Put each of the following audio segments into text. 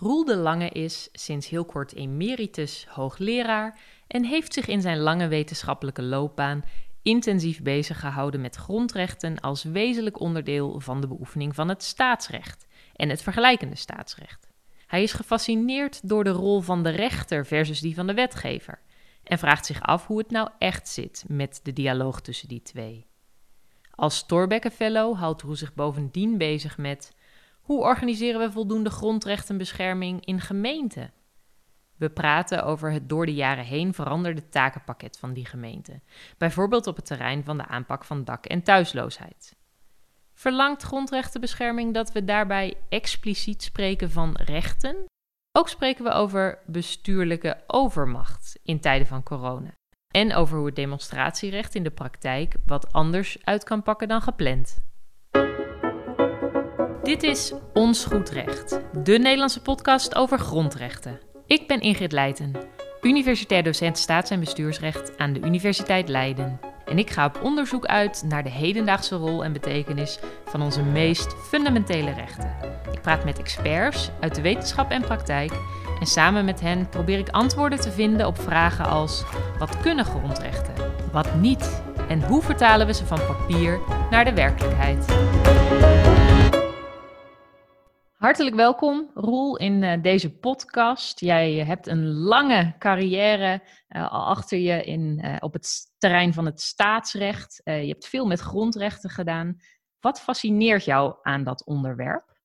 Roel de Lange is sinds heel kort emeritus hoogleraar en heeft zich in zijn lange wetenschappelijke loopbaan intensief bezig gehouden met grondrechten als wezenlijk onderdeel van de beoefening van het staatsrecht en het vergelijkende staatsrecht. Hij is gefascineerd door de rol van de rechter versus die van de wetgever en vraagt zich af hoe het nou echt zit met de dialoog tussen die twee. Als Thorbecke Fellow houdt Roel zich bovendien bezig met hoe organiseren we voldoende grondrechtenbescherming in gemeenten? We praten over het door de jaren heen veranderde takenpakket van die gemeente, bijvoorbeeld op het terrein van de aanpak van dak- en thuisloosheid. Verlangt grondrechtenbescherming dat we daarbij expliciet spreken van rechten? Ook spreken we over bestuurlijke overmacht in tijden van corona. En over hoe het demonstratierecht in de praktijk wat anders uit kan pakken dan gepland. Dit is Ons Goed Recht, de Nederlandse podcast over grondrechten. Ik ben Ingrid Leijten, universitair docent staats- en bestuursrecht aan de Universiteit Leiden. En ik ga op onderzoek uit naar de hedendaagse rol en betekenis van onze meest fundamentele rechten. Ik praat met experts uit de wetenschap en praktijk en samen met hen probeer ik antwoorden te vinden op vragen als: wat kunnen grondrechten? Wat niet? En hoe vertalen we ze van papier naar de werkelijkheid? Hartelijk welkom, Roel, in uh, deze podcast. Jij hebt een lange carrière uh, al achter je in, uh, op het terrein van het staatsrecht. je hebt veel met grondrechten gedaan. Wat fascineert jou aan dat onderwerp?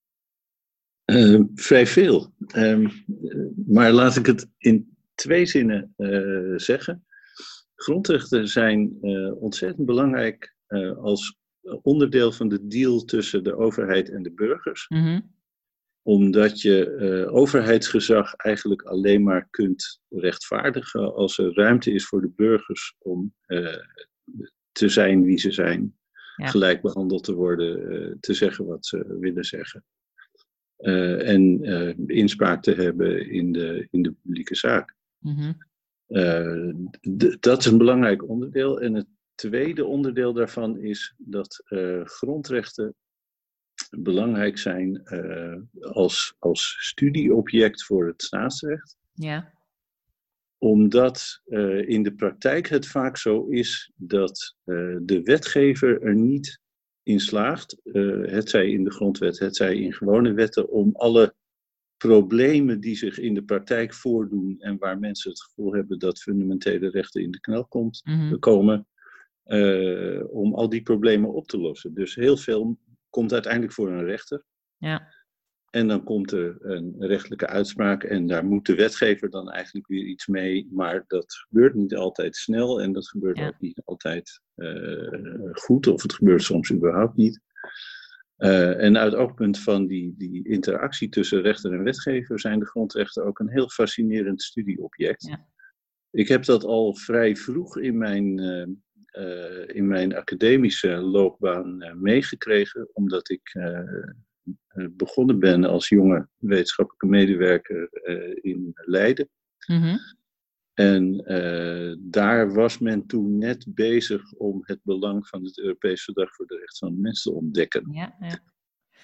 vrij veel. Um, maar laat ik het in twee zinnen zeggen. Grondrechten zijn ontzettend belangrijk als onderdeel van de deal tussen de overheid en de burgers. Mm -hmm omdat je uh, overheidsgezag eigenlijk alleen maar kunt rechtvaardigen als er ruimte is voor de burgers om uh, te zijn wie ze zijn, ja. gelijk behandeld te worden, uh, te zeggen wat ze willen zeggen. en inspraak te hebben in de, in de publieke zaak. Mm -hmm. dat is een belangrijk onderdeel. En het tweede onderdeel daarvan is dat grondrechten belangrijk zijn uh, als, als studieobject voor het staatsrecht. Ja. Omdat uh, in de praktijk het vaak zo is dat uh, de wetgever er niet in slaagt, het zij in de grondwet, het zij in gewone wetten, om alle problemen die zich in de praktijk voordoen en waar mensen het gevoel hebben dat fundamentele rechten in de knel komt, mm -hmm. komen, om al die problemen op te lossen. Dus heel veel komt uiteindelijk voor een rechter. Ja. En dan komt er een rechtelijke uitspraak en daar moet de wetgever dan eigenlijk weer iets mee. Maar dat gebeurt niet altijd snel en dat gebeurt ook niet altijd uh, goed of het gebeurt soms überhaupt niet. Uh, en uit het oogpunt van die, die interactie tussen rechter en wetgever zijn de grondrechten ook een heel fascinerend studieobject. Ja. Ik heb dat al vrij vroeg in mijn uh, uh, in mijn academische loopbaan uh, meegekregen, omdat ik uh, begonnen ben als jonge wetenschappelijke medewerker in Leiden. Mm -hmm. En daar was men toen net bezig om het belang van het Europese Verdrag voor de Rechten van de Mens te ontdekken. Ja, ja.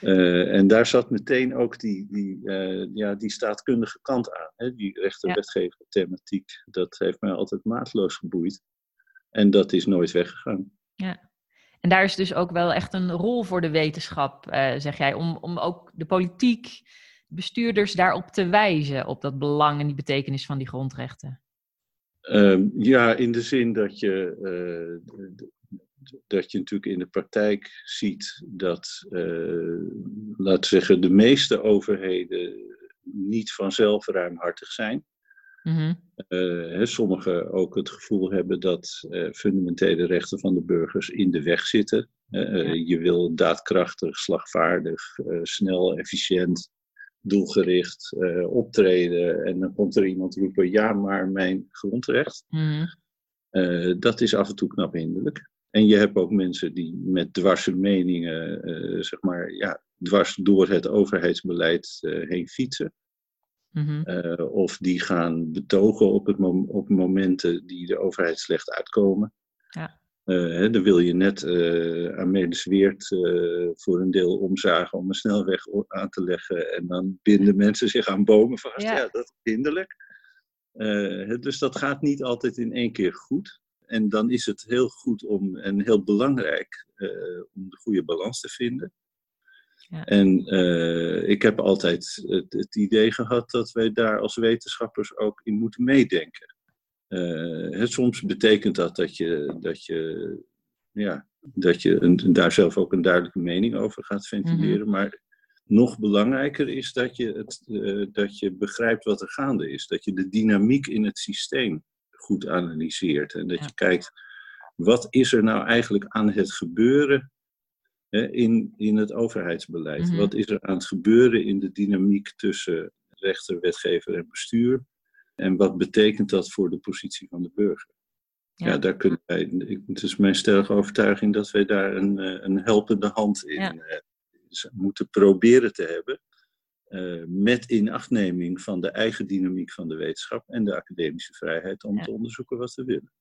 Uh, en daar zat meteen ook die, die, uh, ja, die staatkundige kant aan. Hè? Die rechterwetgever thematiek. Dat heeft mij altijd maatloos geboeid. En dat is nooit weggegaan. Ja. En daar is dus ook wel echt een rol voor de wetenschap, uh, zeg jij, om, om ook de politiek, bestuurders daarop te wijzen, op dat belang en die betekenis van die grondrechten. Uh, ja, in de zin dat je, uh, dat je natuurlijk in de praktijk ziet dat, uh, laten we zeggen, de meeste overheden niet vanzelf ruimhartig zijn. Mm uh, sommigen ook het gevoel hebben dat uh, fundamentele rechten van de burgers in de weg zitten. Uh, ja. Je wil daadkrachtig, slagvaardig, snel, efficiënt, doelgericht optreden. En dan komt er iemand roepen: ja, maar mijn grondrecht. Mm. dat is af en toe knap hinderlijk. En je hebt ook mensen die met dwarse meningen, zeg maar, ja, dwars door het overheidsbeleid heen fietsen. Mm uh, of die gaan betogen op, het mom op momenten die de overheid slecht uitkomen. Ja. Uh, dan wil je net uh, aan Medesweert uh, voor een deel omzagen om een snelweg aan te leggen. En dan binden mensen zich aan bomen vast. Ja, ja dat is hinderlijk. dus dat gaat niet altijd in één keer goed. En dan is het heel goed om, en heel belangrijk om de goede balans te vinden. Ja. En ik heb altijd het, het idee gehad dat wij daar als wetenschappers ook in moeten meedenken. Uh, soms betekent dat dat je, dat je, ja, dat je een, daar zelf ook een duidelijke mening over gaat ventileren. Mhm. Maar nog belangrijker is dat je, het, uh, dat je begrijpt wat er gaande is. Dat je de dynamiek in het systeem goed analyseert. En dat je kijkt, wat is er nou eigenlijk aan het gebeuren in, in het overheidsbeleid? Mhm. Wat is er aan het gebeuren in de dynamiek tussen rechter, wetgever en bestuur? En wat betekent dat voor de positie van de burger? Ja, daar kunnen wij, het is mijn stellige overtuiging dat wij daar een, eh, een helpende hand in ja. Eh, moeten proberen te hebben. Uh, met inachtneming van de eigen dynamiek van de wetenschap en de academische vrijheid om te onderzoeken wat we willen.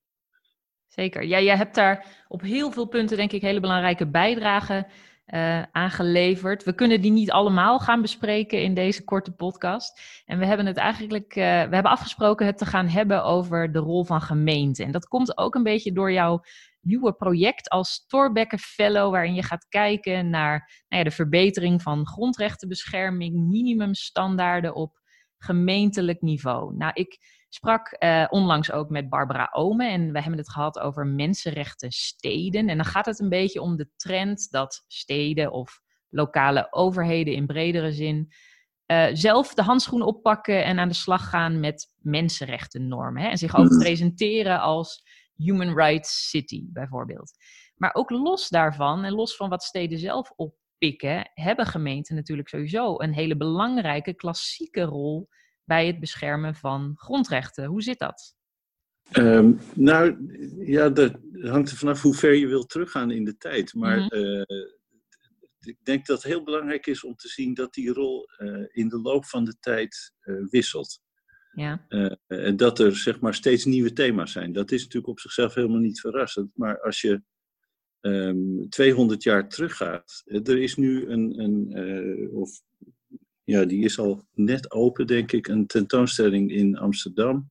Zeker. Ja, jij hebt daar op heel veel punten, denk ik, hele belangrijke bijdragen uh, aangeleverd. We kunnen die niet allemaal gaan bespreken in deze korte podcast. En we hebben het eigenlijk, uh, we hebben afgesproken het te gaan hebben over de rol van gemeente. En dat komt ook een beetje door jouw nieuwe project als Thorbecke Fellow, waarin je gaat kijken naar nou ja, de verbetering van grondrechtenbescherming, minimumstandaarden op gemeentelijk niveau. Nou, ik sprak uh, onlangs ook met Barbara Ome en we hebben het gehad over mensenrechten steden. En dan gaat het een beetje om de trend dat steden of lokale overheden in bredere zin uh, zelf de handschoen oppakken en aan de slag gaan met mensenrechtennormen. Hè? En zich ook presenteren als human rights city bijvoorbeeld. Maar ook los daarvan en los van wat steden zelf oppikken, hebben gemeenten natuurlijk sowieso een hele belangrijke klassieke rol bij het beschermen van grondrechten. Hoe zit dat? Um, nou, ja, dat hangt er vanaf hoe ver je wilt teruggaan in de tijd. Maar mhm. eh, ik denk dat het heel belangrijk is om te zien dat die rol uh, in de loop van de tijd uh, wisselt. Ja. en dat er zeg maar steeds nieuwe thema's zijn. Dat is natuurlijk op zichzelf helemaal niet verrassend. Maar als je um, ehm, 200 jaar teruggaat, er is nu een, een of ja, die is al net open, denk ik, een tentoonstelling in Amsterdam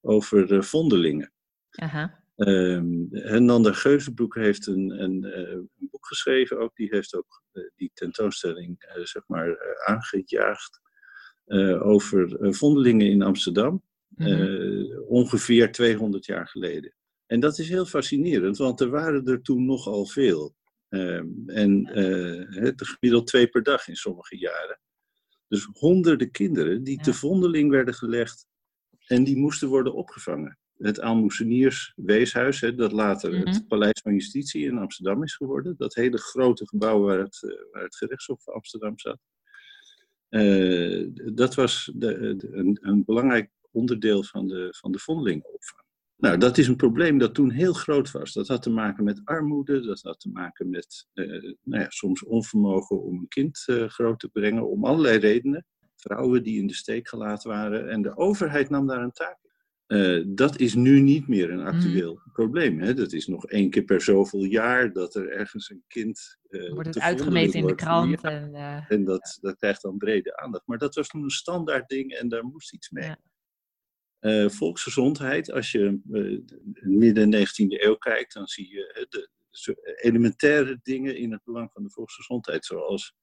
over uh, vondelingen. Aha. Um, Nanda Geuzenbroek heeft een, een, uh, een, boek geschreven ook. Die heeft ook uh, die tentoonstelling zeg maar, aangejaagd over vondelingen in Amsterdam. Mm ongeveer 200 jaar geleden. En dat is heel fascinerend, want er waren er toen nogal veel. Um, en het gemiddeld twee per dag in sommige jaren. Dus honderden kinderen die te vondeling werden gelegd en die moesten worden opgevangen. Het Aalmoezeniers Weeshuis, hè, dat later het mhm. Paleis van Justitie in Amsterdam is geworden. Dat hele grote gebouw waar het, eh, waar het gerechtshof van Amsterdam zat. Uh, dat was de, de, een, een, belangrijk onderdeel van de, van de vondelingenopvang. Nou, dat is een probleem dat toen heel groot was. Dat had te maken met armoede, dat had te maken met uh, nou ja, soms onvermogen om een kind uh, groot te brengen, om allerlei redenen. Vrouwen die in de steek gelaten waren en de overheid nam daar een taak. Uh, dat is nu niet meer een actueel mm. probleem. Hè? Dat is nog één keer per zoveel jaar dat er ergens een kind. wordt het uitgemeten in de krant. en, en dat, dat krijgt dan brede aandacht. Maar dat was toen een standaard ding en daar moest iets mee. Ja. Uh, volksgezondheid, als je uh, midden 19e eeuw kijkt, dan zie je de, de elementaire dingen in het belang van de volksgezondheid, zoals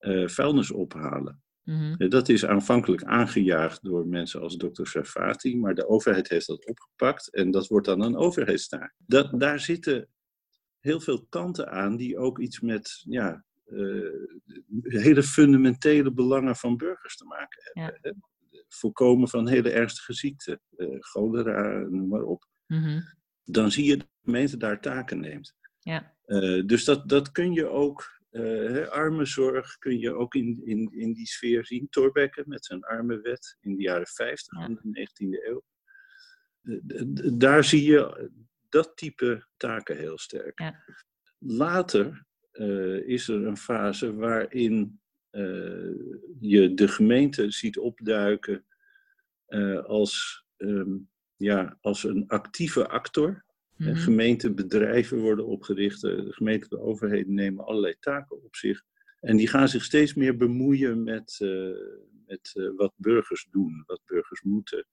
uh, vuilnis ophalen. Mm dat is aanvankelijk aangejaagd door mensen als dokter Sarfati, maar de overheid heeft dat opgepakt en dat wordt dan een overheidstaak. Dat, daar zitten heel veel kanten aan die ook iets met ja, hele fundamentele belangen van burgers te maken hebben. Ja voorkomen van hele ernstige ziekten, uh, cholera, noem maar op. Mhm. Dan zie je dat de gemeente daar taken neemt. Ja. Uh, dus dat, dat kun je ook, uh, armenzorg kun je ook in, in, in die sfeer zien. Thorbecke met zijn armenwet in de jaren 50 van de 19e eeuw. daar zie je dat type taken heel sterk. Ja. Later is er een fase waarin je de gemeente ziet opduiken uh, als, um, ja, als een actieve actor. Mm Gemeentebedrijven worden opgericht, de gemeentelijke overheden nemen allerlei taken op zich. En die gaan zich steeds meer bemoeien met, met wat burgers doen, wat burgers moeten.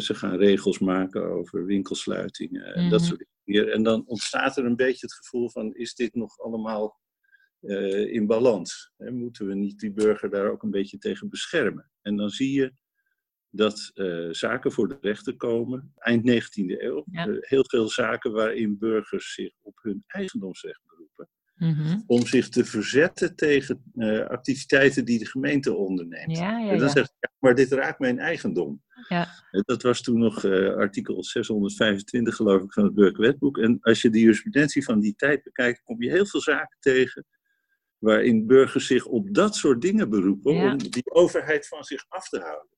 ze gaan regels maken over winkelsluitingen en dat mhm. soort dingen. En dan ontstaat er een beetje het gevoel van, is dit nog allemaal uh, in balans. Hè? Moeten we niet die burger daar ook een beetje tegen beschermen? En dan zie je dat uh, zaken voor de rechter komen, eind 19e eeuw. Uh, heel veel zaken waarin burgers zich op hun eigendomsrecht beroepen. Mm-hmm. Om zich te verzetten tegen activiteiten die de gemeente onderneemt. Ja, ja, en dan zegt maar dit raakt mijn eigendom. Dat was toen nog artikel 625 geloof ik van het Burgerwetboek. En als je de jurisprudentie van die tijd bekijkt, kom je heel veel zaken tegen waarin burgers zich op dat soort dingen beroepen om die overheid van zich af te houden.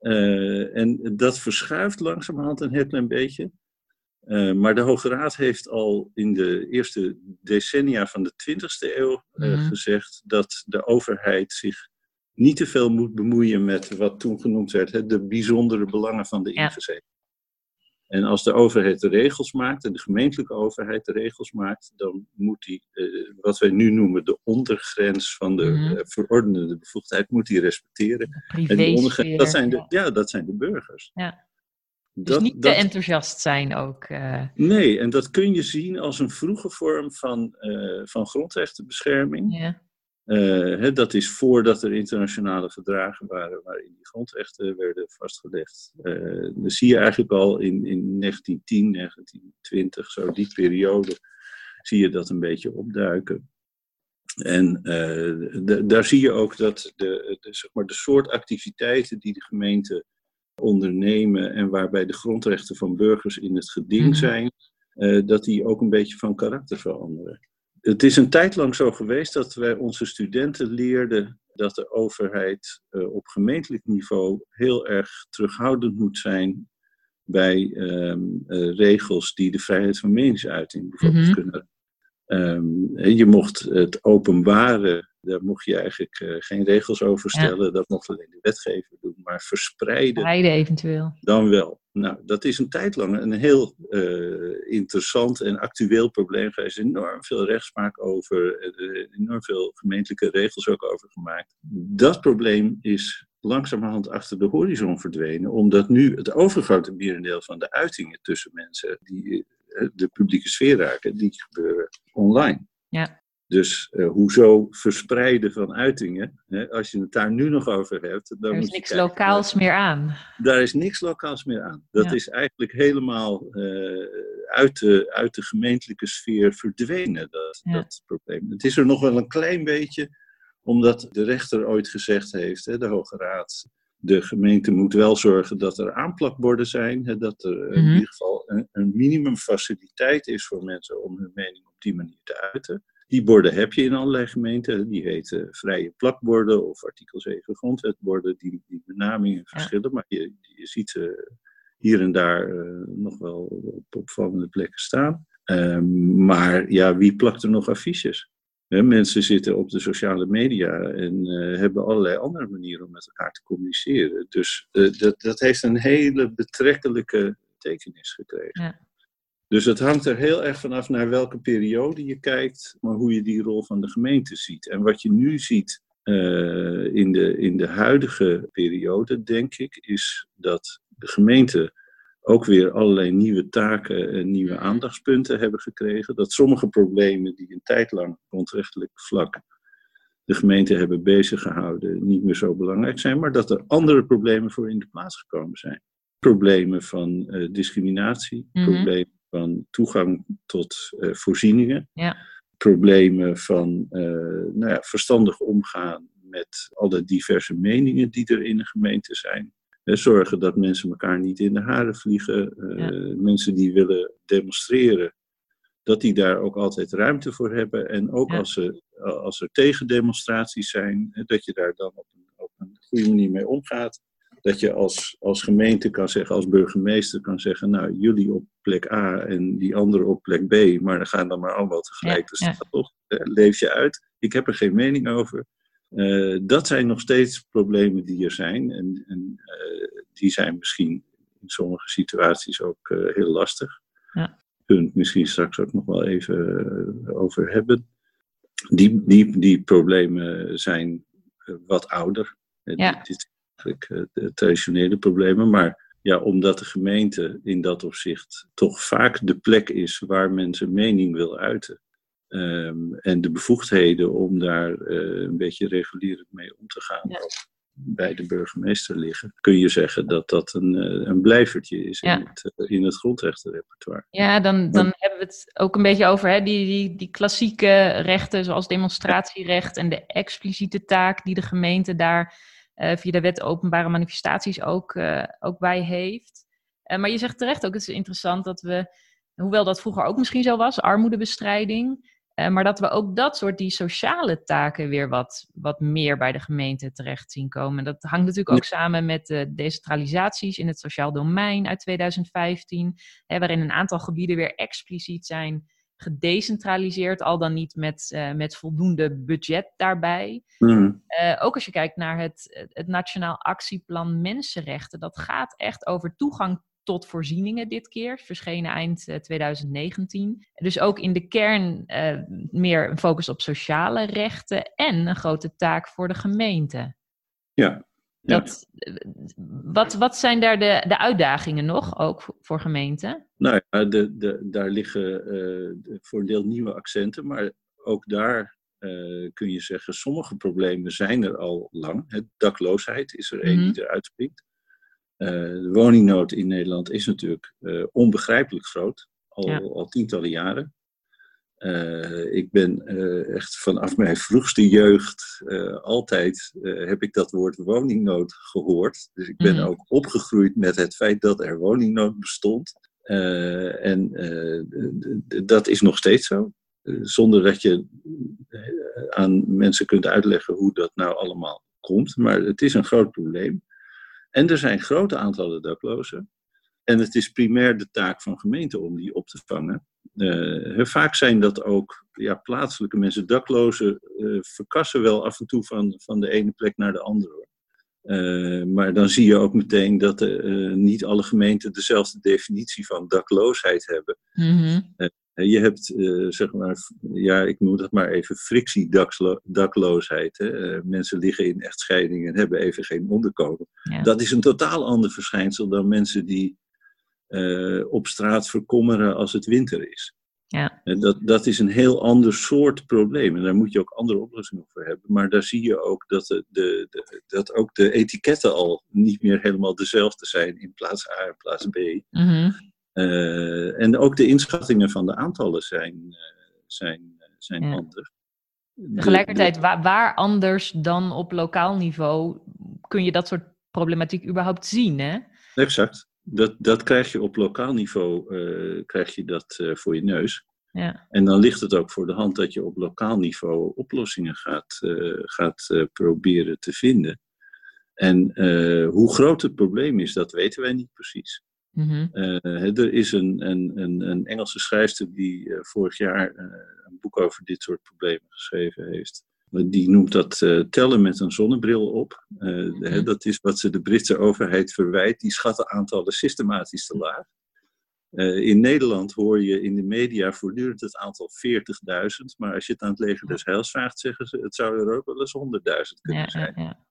Uh, en dat verschuift langzamerhand een heel klein beetje. Uh, maar de Hoge Raad heeft al in de eerste decennia van de 20e eeuw uh, gezegd dat de overheid zich niet te veel moet bemoeien met wat toen genoemd werd hè, de bijzondere belangen van de ingezeten. En als de overheid de regels maakt, en de gemeentelijke overheid de regels maakt, dan moet die, uh, wat wij nu noemen de ondergrens van de mm verordenende bevoegdheid, moet die respecteren. En die ondergrens, dat zijn de, ja. dat zijn de burgers. Ja. Dus dat, niet te enthousiast zijn ook. Uh... Nee, en dat kun je zien als een vroege vorm van, van grondrechtenbescherming. Ja. Uh, dat is voordat er internationale verdragen waren waarin die grondrechten werden vastgelegd. Uh, dat zie je eigenlijk al in, in 1910, 1920, zo die periode, zie je dat een beetje opduiken. En uh, daar zie je ook dat de, de, zeg maar de soort activiteiten die de gemeente ondernemen en waarbij de grondrechten van burgers in het geding mhm. zijn, dat die ook een beetje van karakter veranderen het is een tijd lang zo geweest dat wij onze studenten leerden dat de overheid uh, op gemeentelijk niveau heel erg terughoudend moet zijn bij um, uh, regels die de vrijheid van meningsuiting bijvoorbeeld mm -hmm. kunnen. Um, je mocht het openbare daar mocht je eigenlijk uh, geen regels over stellen. Ja. Dat mocht alleen de wetgever doen. Maar verspreiden. Verspreiden eventueel. Dan wel. Nou, dat is een tijd lang een heel uh, interessant en actueel probleem geweest. Enorm veel rechtspraak over. Uh, enorm veel gemeentelijke regels ook over gemaakt. Dat probleem is langzamerhand achter de horizon verdwenen. Omdat nu het overgrote merendeel van de uitingen tussen mensen die de publieke sfeer raken, die gebeuren online. Ja. Dus uh, hoezo verspreiden van uitingen? Hè? Als je het daar nu nog over hebt. Dan er is moet niks lokaals meer aan. Daar is niks lokaals meer aan. Dat ja. is eigenlijk helemaal uh, uit, de, uit de gemeentelijke sfeer verdwenen, dat, ja. dat probleem. Het is er nog wel een klein beetje, omdat de rechter ooit gezegd heeft, hè, de Hoge Raad. De gemeente moet wel zorgen dat er aanplakborden zijn, hè, dat er mm -hmm. in mhm. ieder geval een, een minimumfaciliteit is voor mensen om hun mening op die manier te uiten. Die borden heb je in allerlei gemeenten. Die heten vrije plakborden of artikel 7 grondwetborden. Die, die benamingen verschillen, maar je, je ziet ze hier en daar uh, nog wel op opvallende plekken staan. Um, maar ja, wie plakt er nog affiches? He, mensen zitten op de sociale media en uh, hebben allerlei andere manieren om met elkaar te communiceren. Dus uh, dat, dat heeft een hele betrekkelijke betekenis gekregen. Ja. Dus het hangt er heel erg vanaf naar welke periode je kijkt, maar hoe je die rol van de gemeente ziet. En wat je nu ziet uh, in, de, in de huidige periode, denk ik, is dat de gemeente ook weer allerlei nieuwe taken en nieuwe mhm. aandachtspunten hebben gekregen. Dat sommige problemen die een tijd lang grondrechtelijk vlak de gemeente hebben bezig gehouden, niet meer zo belangrijk zijn, maar dat er andere problemen voor in de plaats gekomen zijn. Problemen van uh, discriminatie, mm -hmm. problemen van toegang tot uh, voorzieningen. Ja. Problemen van uh, nou ja, verstandig omgaan met alle diverse meningen die er in de gemeente zijn. Zorgen dat mensen elkaar niet in de haren vliegen. Ja. Mensen die willen demonstreren, dat die daar ook altijd ruimte voor hebben. En ook ja. als, er, als er tegendemonstraties zijn, dat je daar dan op een, op een goede manier mee omgaat dat je als, als gemeente kan zeggen, als burgemeester kan zeggen, nou jullie op plek A en die anderen op plek B, maar dan gaan dan maar allemaal tegelijk. Dus dat toch, uh, leef je uit. Ik heb er geen mening over. Uh, dat zijn nog steeds problemen die er zijn en, en uh, die zijn misschien in sommige situaties ook heel lastig. Ja. Het misschien straks ook nog wel even over hebben. Die, die, die problemen zijn wat ouder. Ja. Dit eigenlijk de traditionele problemen, maar ja, omdat de gemeente in dat opzicht toch vaak de plek is waar mensen mening wil uiten. Ehm, en de bevoegdheden om daar uh, een beetje regulierend mee om te gaan bij de burgemeester liggen, kun je zeggen dat dat een, uh, een blijvertje is Ja. in, het, in het grondrechtenrepertoire. Ja, dan, dan hebben we het ook een beetje over hè, die, die, die klassieke rechten, zoals demonstratierecht en de expliciete taak die de gemeente daar via de wet openbare manifestaties ook, uh, ook bij heeft. Uh, maar je zegt terecht ook, het is interessant dat we, hoewel dat vroeger ook misschien zo was, armoedebestrijding, maar dat we ook dat soort die sociale taken weer wat, wat meer bij de gemeente terecht zien komen. En dat hangt natuurlijk ook samen met de decentralisaties in het sociaal domein uit 2015, hè, waarin een aantal gebieden weer expliciet zijn gedecentraliseerd, al dan niet met, uh, met voldoende budget daarbij. Mm. Uh, ook als je kijkt naar het, het Nationaal Actieplan Mensenrechten, dat gaat echt over toegang tot voorzieningen dit keer, verschenen eind uh, 2019. Dus ook in de kern meer een focus op sociale rechten en een grote taak voor de gemeente. Ja. Dat, wat, wat zijn daar de, de uitdagingen nog, ook voor gemeenten? Nou ja, de, de, daar liggen uh, voor een deel nieuwe accenten, maar ook daar uh, kun je zeggen, sommige problemen zijn er al lang. Het dakloosheid is er één Mhm. die eruit springt. Uh, de woningnood in Nederland is natuurlijk onbegrijpelijk groot, al, Ja. al tientallen jaren. Uh, ik ben uh, echt vanaf mijn vroegste jeugd uh, altijd heb ik dat woord woningnood gehoord. Dus ik ben Mhm. ook opgegroeid met het feit dat er woningnood bestond. en dat is nog steeds zo. zonder dat je aan mensen kunt uitleggen hoe dat nou allemaal komt. Maar het is een groot probleem. En er zijn grote aantallen daklozen. En het is primair de taak van gemeenten om die op te vangen. Uh, vaak zijn dat ook ja, plaatselijke mensen. Daklozen uh, verkassen wel af en toe van, van de ene plek naar de andere. Uh, maar dan zie je ook meteen dat niet alle gemeenten dezelfde definitie van dakloosheid hebben. Mm-hmm. je hebt, zeg maar, ja, ik noem dat maar even frictiedakloosheid. Hè? mensen liggen in echtscheiding en hebben even geen onderkomen. Ja. Dat is een totaal ander verschijnsel dan mensen die uh, op straat verkommeren als het winter is. Ja. Dat, dat is een heel ander soort probleem. En daar moet je ook andere oplossingen voor hebben. Maar daar zie je ook dat, de, de, de, dat ook de etiketten al niet meer helemaal dezelfde zijn in plaats A en plaats B. Uh, en ook de inschattingen van de aantallen zijn, uh, zijn, zijn Ja. anders. Tegelijkertijd, waar, waar anders dan op lokaal niveau kun je dat soort problematiek überhaupt zien, hè? Exact. Dat, dat krijg je op lokaal niveau uh, krijg je dat, uh, voor je neus. Ja. En dan ligt het ook voor de hand dat je op lokaal niveau oplossingen gaat, uh, gaat proberen te vinden. En hoe groot het probleem is, dat weten wij niet precies. Mm-hmm. er is een, een, een, een, Engelse schrijfster die vorig jaar een boek over dit soort problemen geschreven heeft. Die noemt dat uh, tellen met een zonnebril op. Uh, mm-hmm. hè, dat is wat ze de Britse overheid verwijt. Die schatten aantallen systematisch te laag. Uh, in Nederland hoor je in de media voortdurend het aantal 40.000. Maar als je het aan het leger des Heils vraagt, zeggen ze het zou er ook wel eens 100.000 kunnen ja, zijn. Ja,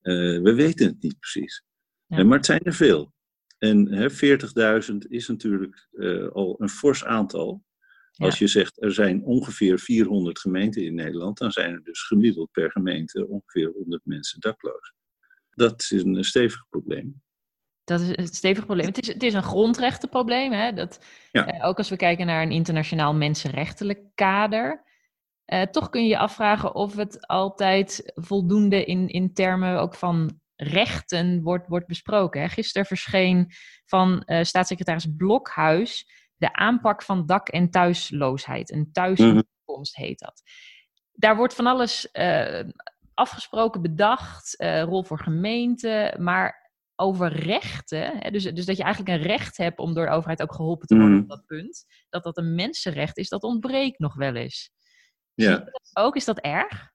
ja. we weten het niet precies. maar het zijn er veel. En 40.000 is natuurlijk al een fors aantal. Als je zegt er zijn ongeveer 400 gemeenten in Nederland, dan zijn er dus gemiddeld per gemeente ongeveer 100 mensen dakloos. Dat is een stevig probleem. Dat is een stevig probleem. Het is, het is een grondrechtenprobleem. Hè? Dat, ja. eh, ook als we kijken naar een internationaal mensenrechtelijk kader. Eh, toch kun je je afvragen of het altijd voldoende in, in termen ook van rechten wordt, wordt besproken. Hè? Gisteren verscheen van uh, staatssecretaris Blokhuis de aanpak van dak- en thuisloosheid. Een thuiskomst heet dat. Daar wordt van alles uh, afgesproken, bedacht, uh, rol voor gemeenten, maar over rechten, hè, dus, dus dat je eigenlijk een recht hebt om door de overheid ook geholpen te worden Mhm. op dat punt, dat dat een mensenrecht is, dat ontbreekt nog wel eens. Ja. Dat ook, is dat erg?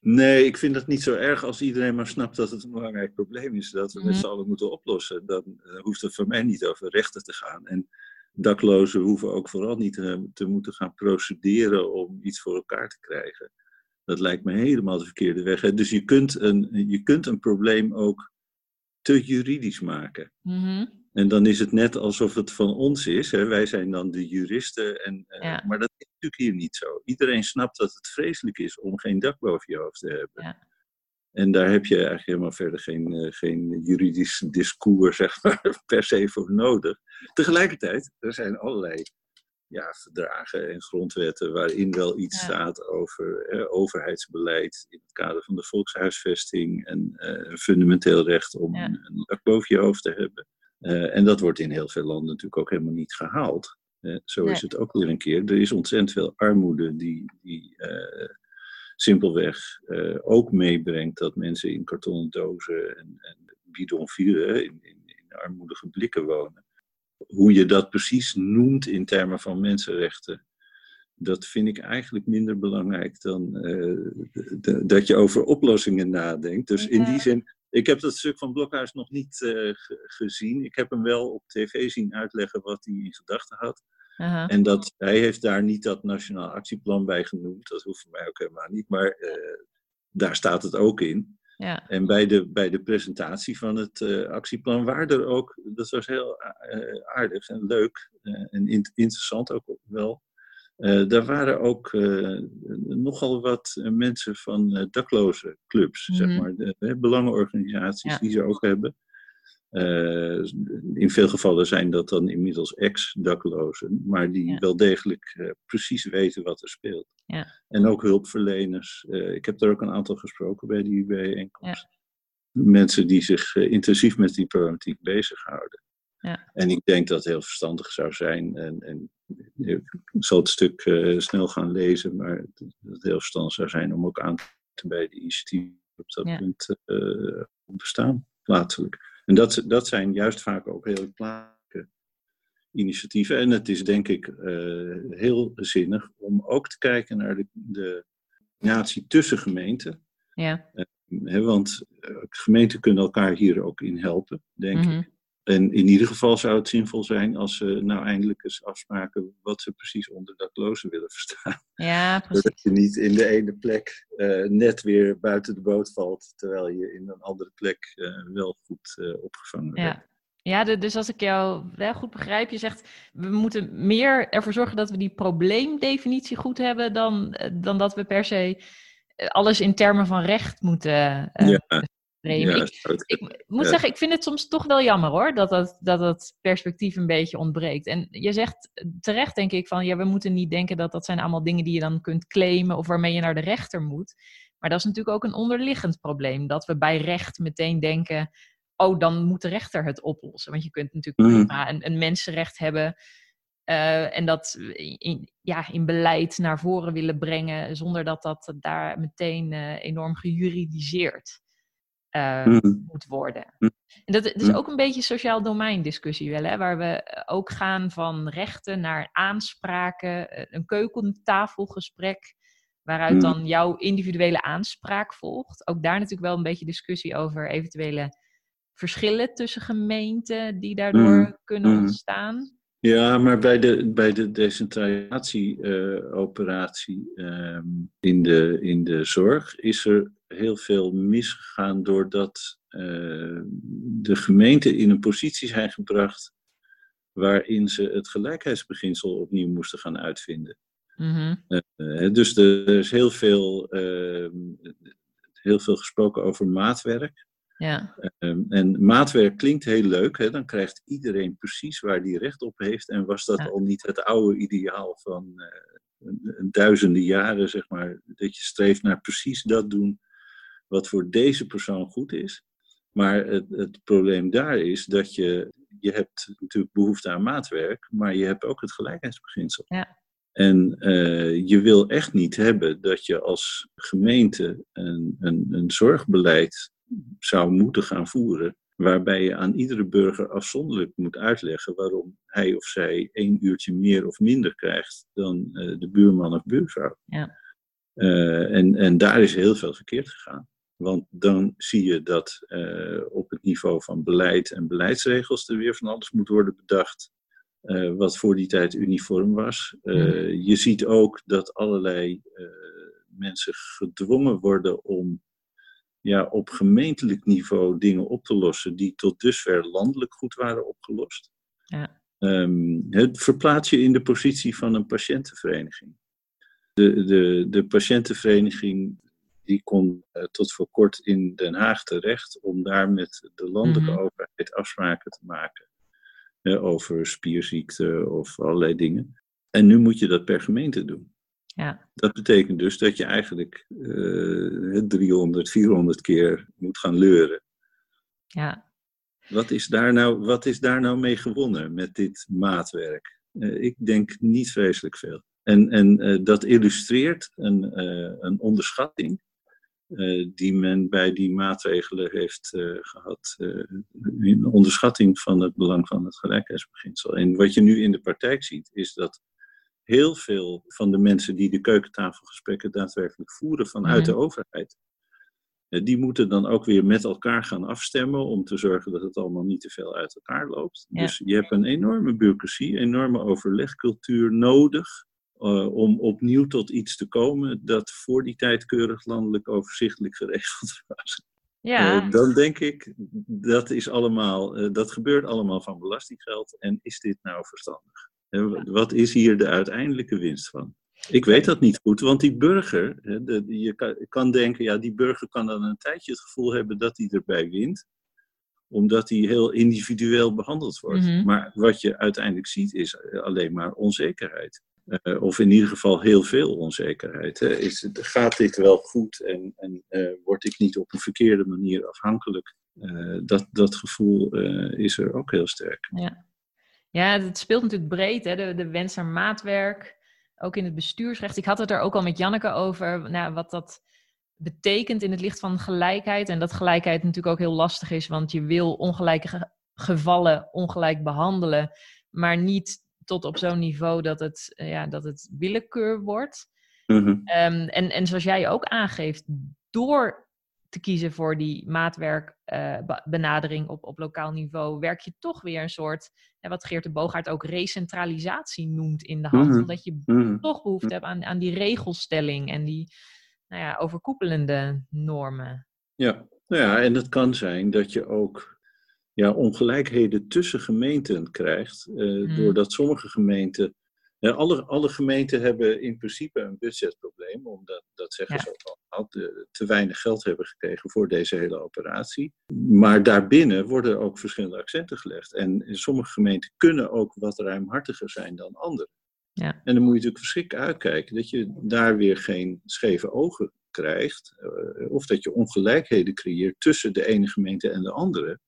Nee, ik vind dat niet zo erg als iedereen maar snapt dat het een belangrijk probleem is dat we Mhm. met z'n allen moeten oplossen. Dan uh, hoeft het voor mij niet over rechten te gaan. En daklozen hoeven ook vooral niet te, te moeten gaan procederen om iets voor elkaar te krijgen. Dat lijkt me helemaal de verkeerde weg. Hè? Dus je kunt, een, je kunt een probleem ook te juridisch maken. Mhm. En dan is het net alsof het van ons is. Hè? Wij zijn dan de juristen. En, eh. Maar dat is natuurlijk hier niet zo. Iedereen snapt dat het vreselijk is om geen dak boven je hoofd te hebben. Ja. En daar heb je eigenlijk helemaal verder geen, eh, geen juridisch discours zeg maar, per se voor nodig. Tegelijkertijd, er zijn allerlei ja, verdragen en grondwetten waarin wel iets Ja. staat over eh, overheidsbeleid in het kader van de volkshuisvesting en eh, een fundamenteel recht om Ja. een, dak boven je hoofd te hebben. Eh, en dat wordt in heel veel landen natuurlijk ook helemaal niet gehaald. Eh, zo Nee. is het ook weer een keer. Er is ontzettend veel armoede die, die simpelweg eh, ook meebrengt dat mensen in kartonnen dozen en, en bidonvieren in, in, in armoedige blikken wonen. Hoe je dat precies noemt in termen van mensenrechten, dat vind ik eigenlijk minder belangrijk dan eh, dat je over oplossingen nadenkt. Dus in die zin, ik heb dat stuk van Blokhuis nog niet eh, ge- gezien. Ik heb hem wel op tv zien uitleggen wat hij in gedachten had. En dat, hij heeft daar niet dat nationaal actieplan bij genoemd. Dat hoeft voor mij ook helemaal niet. Maar eh, daar staat het ook in. Ja. En bij de, bij de presentatie van het eh, actieplan waren er ook, dat was heel eh, aardig en leuk en in- interessant ook wel. Daar waren ook nogal wat mensen van dakloze clubs, zeg Mhm. maar, de, de belangenorganisaties Ja. die ze ook hebben. Eh, in veel gevallen zijn dat dan inmiddels ex-daklozen, maar die Ja. wel degelijk eh, precies weten wat er speelt. Ja. En ook hulpverleners. Eh, ik heb er ook een aantal gesproken bij die bijeenkomst. Mensen die zich intensief met die problematiek bezighouden. Ja. En ik denk dat het heel verstandig zou zijn. En, en ik zal het stuk snel gaan lezen, maar dat het heel verstandig zou zijn om ook aan te bij de initiatieven op dat punt bestaan, plaatselijk. En dat, dat zijn juist vaak ook heel plaatselijke initiatieven. En het is denk ik eh, heel zinnig om ook te kijken naar de, de tussen gemeenten. Ja. Hè, want eh, gemeenten kunnen elkaar hier ook in helpen, denk Mhm. ik. En in ieder geval zou het zinvol zijn als ze nou eindelijk eens afspraken wat ze precies onder daklozen willen verstaan. Ja, Zodat precies. je niet in de ene plek eh, net weer buiten de boot valt, terwijl je in een andere plek eh, wel goed eh, opgevangen bent. Ja. Ja, de- dus als ik jou wel goed begrijp, je zegt we moeten meer ervoor zorgen dat we die probleemdefinitie goed hebben dan, dan dat we per se alles in termen van recht moeten Ja, Ja, Ik, moet Ja. zeggen, ik vind het soms toch wel jammer hoor, dat dat, dat dat perspectief een beetje ontbreekt. En je zegt terecht, denk ik, van ja, we moeten niet denken dat dat zijn allemaal dingen die je dan kunt claimen of waarmee je naar de rechter moet. Maar dat is natuurlijk ook een onderliggend probleem, dat we bij recht meteen denken, oh, dan moet de rechter het oplossen. Want je kunt natuurlijk Mhm. prima een, een mensenrecht hebben eh, en dat in, ja, in beleid naar voren willen brengen, zonder dat dat daar meteen eh, enorm gejuridiseerd eh, Mhm. moet worden. Hm. En dat, dat is Hm. ook een beetje sociaal domein discussie wel, hè, waar we eh, ook gaan van rechten naar aanspraken, eh, een keukentafelgesprek, waaruit dan jouw individuele aanspraak volgt. Ook daar natuurlijk wel een beetje discussie over eventuele verschillen tussen gemeenten die daardoor kunnen ontstaan. Ja, maar bij de, bij de decentralisatieoperatie ehm in, de, in de zorg is er heel veel misgegaan doordat eh, de gemeenten in een positie zijn gebracht waarin ze het gelijkheidsbeginsel opnieuw moesten gaan uitvinden. Mhm. Eh, dus er is heel veel, ehm, heel veel gesproken over maatwerk. Ja, Ehm, en maatwerk klinkt heel leuk, hè? dan krijgt iedereen precies waar die recht op heeft. En was dat Ja. al niet het oude ideaal van eh, duizenden jaren, zeg maar, dat je streeft naar precies dat doen wat voor deze persoon goed is. Maar het, het probleem daar is dat je, je hebt natuurlijk behoefte aan maatwerk, maar je hebt ook het gelijkheidsbeginsel. Ja. En eh, je wil echt niet hebben dat je als gemeente een, een, een zorgbeleid zou moeten gaan voeren, waarbij je aan iedere burger afzonderlijk moet uitleggen waarom hij of zij één uurtje meer of minder krijgt dan eh, de buurman of buurvrouw. Ja. Eh, en, en daar is heel veel verkeerd gegaan. Want dan zie je dat eh, op het niveau van beleid en beleidsregels er weer van alles moet worden bedacht. wat voor die tijd uniform was. Mhm. Je ziet ook dat allerlei mensen gedwongen worden om ja, op gemeentelijk niveau dingen op te lossen die tot dusver landelijk goed waren opgelost. Ja. Ehm, het verplaats je in de positie van een patiëntenvereniging. De, de, de patiëntenvereniging die kon eh, tot voor kort in Den Haag terecht om daar met de landelijke Mhm. overheid afspraken te maken eh, over spierziekten of allerlei dingen. En nu moet je dat per gemeente doen. Ja. Dat betekent dus dat je eigenlijk eh 300, 400 keer moet gaan leuren. Ja. Wat is daar nou, wat is daar nou mee gewonnen met dit maatwerk? Eh, ik denk niet vreselijk veel. En, en eh, dat illustreert een, eh, een onderschatting eh, die men bij die maatregelen heeft eh, gehad. eh, een onderschatting van het belang van het gelijkheidsbeginsel. En wat je nu in de praktijk ziet, is dat heel veel van de mensen die de keukentafelgesprekken daadwerkelijk voeren vanuit Mhm. de overheid, eh, die moeten dan ook weer met elkaar gaan afstemmen om te zorgen dat het allemaal niet te veel uit elkaar loopt. Ja. Dus je hebt een enorme bureaucratie, enorme overlegcultuur nodig eh, om opnieuw tot iets te komen dat voor die tijd keurig landelijk overzichtelijk geregeld was. Ja. Eh, dan denk ik, dat, is allemaal, eh, dat gebeurt allemaal van belastinggeld en is dit nou verstandig? Wa- Wat is hier de uiteindelijke winst van? Ik weet dat niet goed, want die burger, hè, de, je kan, kan denken, ja, die burger kan dan een tijdje het gevoel hebben dat hij erbij wint, omdat hij heel individueel behandeld wordt. Mhm. Maar wat je uiteindelijk ziet is alleen maar onzekerheid. Eh, of in ieder geval heel veel onzekerheid. Hè. Is, gaat dit wel goed en, en eh, word ik niet op een verkeerde manier afhankelijk? Eh, dat, dat gevoel is er ook heel sterk. Ja. ja, het speelt natuurlijk breed, hè? De, de wens naar maatwerk, ook in het bestuursrecht. Ik had het er ook al met Janneke over, nou, wat dat betekent in het licht van gelijkheid. En dat gelijkheid natuurlijk ook heel lastig is, want je wil ongelijke ge- gevallen ongelijk behandelen, maar niet tot op zo'n niveau dat het, eh, ja, dat het willekeur wordt. Mhm. Ehm, en, en zoals jij ook aangeeft, door te kiezen voor die maatwerkbenadering op, op lokaal niveau, werk je toch weer een soort, wat Geert de Boogaard ook recentralisatie noemt in de hand. Mhm. Omdat je Mhm. toch behoefte hebt aan, aan die regelstelling en die nou ja, overkoepelende normen. Ja. Nou ja, en het kan zijn dat je ook ja, ongelijkheden tussen gemeenten krijgt, eh, doordat sommige gemeenten. alle, alle gemeenten hebben in principe een budgetprobleem, omdat, dat zeggen Ja. ze ook al, te, te weinig geld hebben gekregen voor deze hele operatie. Maar daarbinnen worden ook verschillende accenten gelegd. En sommige gemeenten kunnen ook wat ruimhartiger zijn dan andere. Ja. En dan moet je natuurlijk verschrikkelijk uitkijken dat je daar weer geen scheve ogen krijgt. eh, of dat je ongelijkheden creëert tussen de ene gemeente en de andere.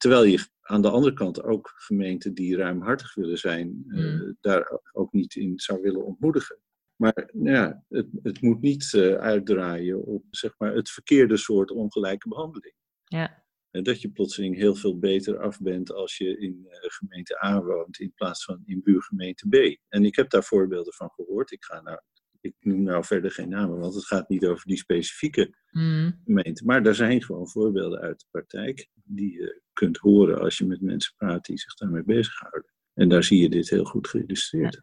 Terwijl je aan de andere kant ook gemeenten die ruimhartig willen zijn, eh, Mm. daar ook niet in zou willen ontmoedigen. Maar nou ja, het, het moet niet eh, uitdraaien op zeg maar, het verkeerde soort ongelijke behandeling. Ja, En dat je plotseling heel veel beter af bent als je in eh, gemeente A woont in plaats van in buurgemeente B. En ik heb daar voorbeelden van gehoord. Ik, ga nou, ik noem nou verder geen namen, want het gaat niet over die specifieke Mm. gemeente. Maar er zijn gewoon voorbeelden uit de praktijk die je kunt horen als je met mensen praat die zich daarmee bezighouden. En daar zie je dit heel goed geïllustreerd.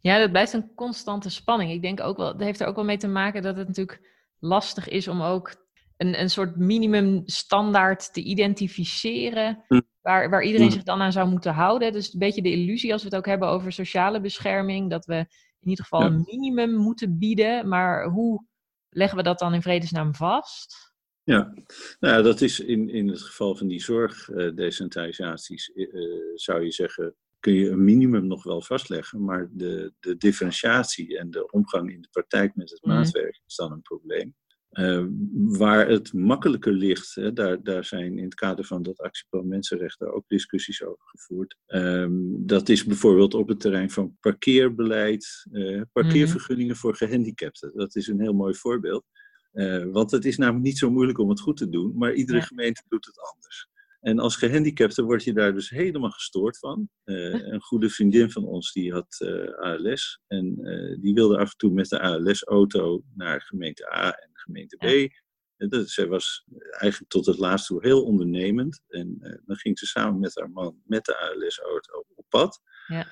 Ja, dat blijft een constante spanning. Ik denk ook wel, dat heeft er ook wel mee te maken dat het natuurlijk lastig is om ook een, een soort minimumstandaard te identificeren. Hm. Waar, waar iedereen Hm. zich dan aan zou moeten houden. Dus een beetje de illusie als we het ook hebben over sociale bescherming. Dat we in ieder geval Ja. een minimum moeten bieden. Maar hoe leggen we dat dan in vredesnaam vast? Ja, nou dat is in, in het geval van die zorgdecentralisaties, eh, eh, zou je zeggen, kun je een minimum nog wel vastleggen, maar de, de differentiatie en de omgang in de praktijk met het Mhm. maatwerk is dan een probleem. Eh, waar het makkelijker ligt, hè, daar, daar zijn in het kader van dat actieplan Mensenrechten ook discussies over gevoerd. Ehm, dat is bijvoorbeeld op het terrein van parkeerbeleid, eh, parkeervergunningen voor gehandicapten. Dat is een heel mooi voorbeeld. Eh, want het is namelijk niet zo moeilijk om het goed te doen, maar iedere Ja. gemeente doet het anders. En als gehandicapte word je daar dus helemaal gestoord van. Eh, een goede vriendin van ons die had eh, ALS en eh, die wilde af en toe met de ALS-auto naar gemeente A en gemeente B. Ja. En dat, zij was eigenlijk tot het laatst toe heel ondernemend. En dan ging ze samen met haar man met de ALS-auto op pad. Ja.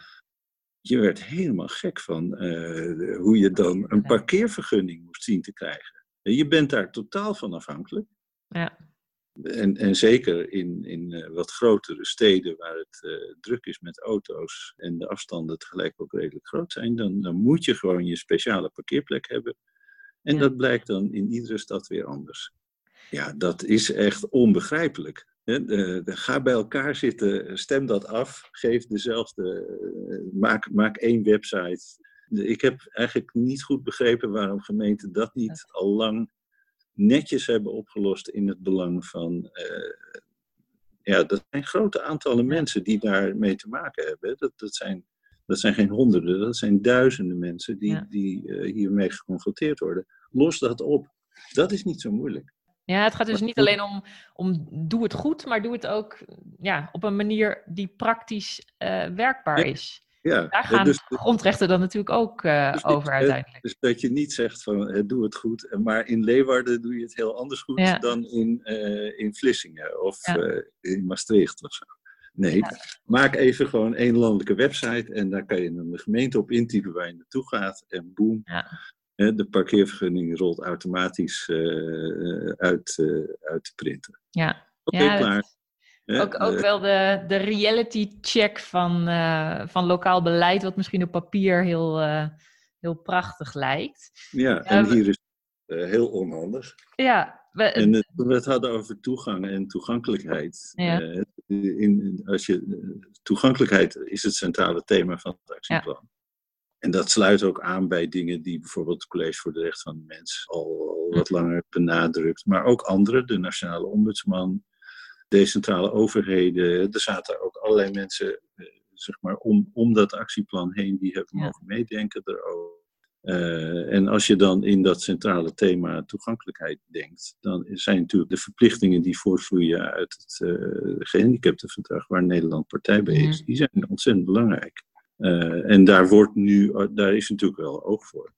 Je werd helemaal gek van hoe je dan een parkeervergunning moest zien te krijgen. Je bent daar totaal van afhankelijk. Ja. En, en zeker in, in uh, wat grotere steden waar het uh, druk is met auto's en de afstanden tegelijk ook redelijk groot zijn, dan, dan moet je gewoon je speciale parkeerplek hebben. En Ja. dat blijkt dan in iedere stad weer anders. Ja, dat is echt onbegrijpelijk. Hè, de- de- ga bij elkaar zitten, stem dat af, geef dezelfde, eh, maak, maak één website. Ik heb eigenlijk niet goed begrepen waarom gemeenten dat niet al lang netjes hebben opgelost in het belang van. eh, ja, dat zijn grote aantallen mensen die daarmee te maken hebben. Dat, dat, zijn, dat zijn geen honderden, dat zijn duizenden mensen die, Ja. die eh, hiermee geconfronteerd worden. Los dat op. Dat is niet zo moeilijk. Ja, het gaat dus niet alleen om, om doe het goed, maar doe het ook ja, op een manier die praktisch eh, werkbaar Ja, is. Ja, Daar eh, gaan dus, grondrechten dan natuurlijk ook eh, Dus over ik- uiteindelijk. dus dat je niet zegt van eh, doe het goed, eh, maar in Leeuwarden doe je het heel anders goed Ja. dan in, eh, in Vlissingen of Ja. eh, in Maastricht of zo. Nee, Ja. maak even gewoon één landelijke website en daar kan je dan de gemeente op intypen waar je naartoe gaat en boem. De parkeervergunning rolt automatisch eh, uit, eh, uit de printer. Ja, Oké, klaar. Ook, ook eh, wel de, de reality check van, eh, van lokaal beleid, wat misschien op papier heel, eh, heel prachtig lijkt. ja, en we- hier is het heel onhandig. Ja, we, En toen we het hadden over toegang en toegankelijkheid. Ja. in, als je, toegankelijkheid is het centrale thema van het actieplan. En dat sluit ook aan bij dingen die bijvoorbeeld het College voor de Rechten van de Mens al, al wat langer benadrukt. Maar ook andere, de Nationale Ombudsman, decentrale overheden. Er zaten ook allerlei mensen eh, zeg maar, om, om dat actieplan heen die hebben Ja. mogen meedenken erover. Eh, en als je dan in dat centrale thema toegankelijkheid denkt, dan zijn natuurlijk de verplichtingen die voortvloeien uit het uh, gehandicaptenverdrag, waar Nederland partij bij is, Mhm. die zijn ontzettend belangrijk. En daar, wordt nu, daar is natuurlijk wel oog voor.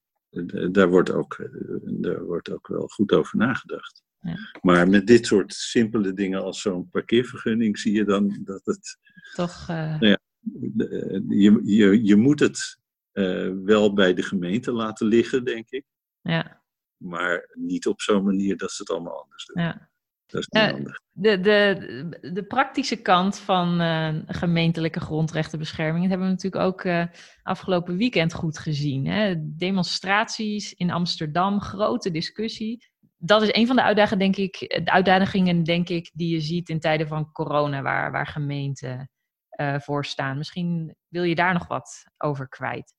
Daar, wordt ook, daar wordt ook wel goed over nagedacht. Ja. Maar met dit soort simpele dingen als zo'n parkeervergunning zie je dan dat het toch. eh, Ja. de- je, je, je moet het eh, wel bij de gemeente laten liggen, denk ik. ja, Maar niet op zo'n manier dat ze het allemaal anders doen. ja. Dat is niet handig. De, de, de praktische kant van eh, gemeentelijke grondrechtenbescherming, dat hebben we natuurlijk ook eh, afgelopen weekend goed gezien. Hè? Demonstraties in Amsterdam, grote discussie. Dat is een van de uitdagingen, denk ik, de uitdagingen, denk ik, die je ziet in tijden van corona, waar, waar gemeenten eh, voor staan. Misschien wil je daar nog wat over kwijt.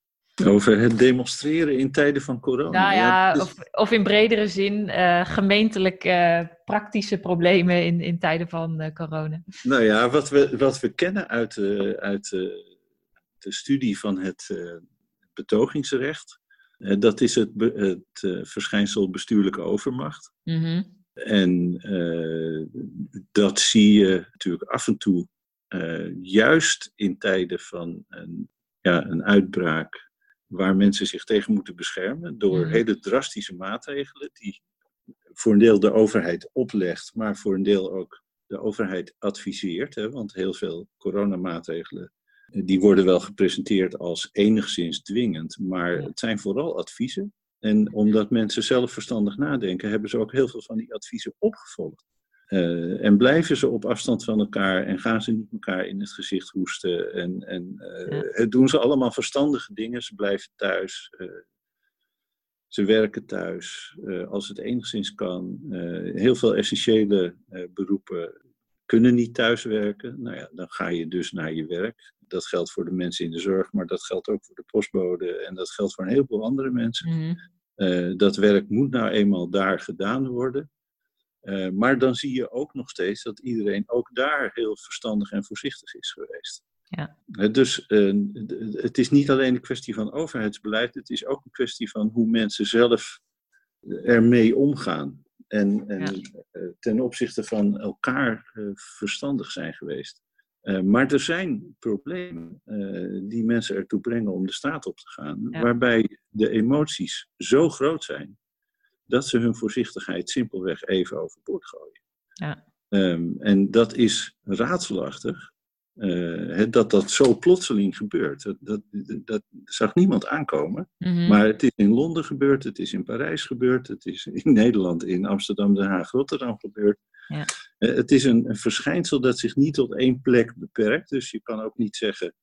Over het demonstreren in tijden van corona. Nou ja, is- of, of in bredere zin, eh, gemeentelijk eh, praktische problemen in, in tijden van eh, corona. Nou ja, wat we, wat we kennen uit, de, uit de, de studie van het eh, betogingsrecht, eh, dat is het, het eh, verschijnsel bestuurlijke overmacht. Mhm. En eh, dat zie je natuurlijk af en toe, eh, juist in tijden van een, ja, een uitbraak, waar mensen zich tegen moeten beschermen door Mhm. hele drastische maatregelen, die voor een deel de overheid oplegt, maar voor een deel ook de overheid adviseert. Hè, want heel veel coronamaatregelen eh, die worden wel gepresenteerd als enigszins dwingend, maar het zijn vooral adviezen. En omdat mensen zelf verstandig nadenken, hebben ze ook heel veel van die adviezen opgevolgd. Eh, en blijven ze op afstand van elkaar en gaan ze niet elkaar in het gezicht hoesten. En, en eh, doen ze allemaal verstandige dingen. Ze blijven thuis. eh, ze werken thuis eh, als het enigszins kan. Eh, heel veel essentiële eh, beroepen kunnen niet thuiswerken. Nou ja, dan ga je dus naar je werk. Dat geldt voor de mensen in de zorg, maar dat geldt ook voor de postbode en dat geldt voor een heleboel andere mensen. Mhm. Eh, dat werk moet nou eenmaal daar gedaan worden. Eh, maar dan zie je ook nog steeds dat iedereen ook daar heel verstandig en voorzichtig is geweest. Ja. Eh, dus het is niet alleen een kwestie van overheidsbeleid, het is ook een kwestie van hoe mensen zelf ermee omgaan. En, en ten opzichte van elkaar verstandig zijn geweest. Eh, maar er zijn problemen eh, die mensen ertoe brengen om de straat op te gaan, Ja. waarbij de emoties zo groot zijn dat ze hun voorzichtigheid simpelweg even overboord gooien. Ja. Ehm, en dat is raadselachtig, uh, dat dat zo plotseling gebeurt. Dat, dat, dat zag niemand aankomen. Mhm. Maar het is in Londen gebeurd, het is in Parijs gebeurd, het is in Nederland, in Amsterdam, Den Haag, Rotterdam gebeurd. Ja. Uh, het is een, een, verschijnsel dat zich niet tot één plek beperkt. Dus je kan ook niet zeggen,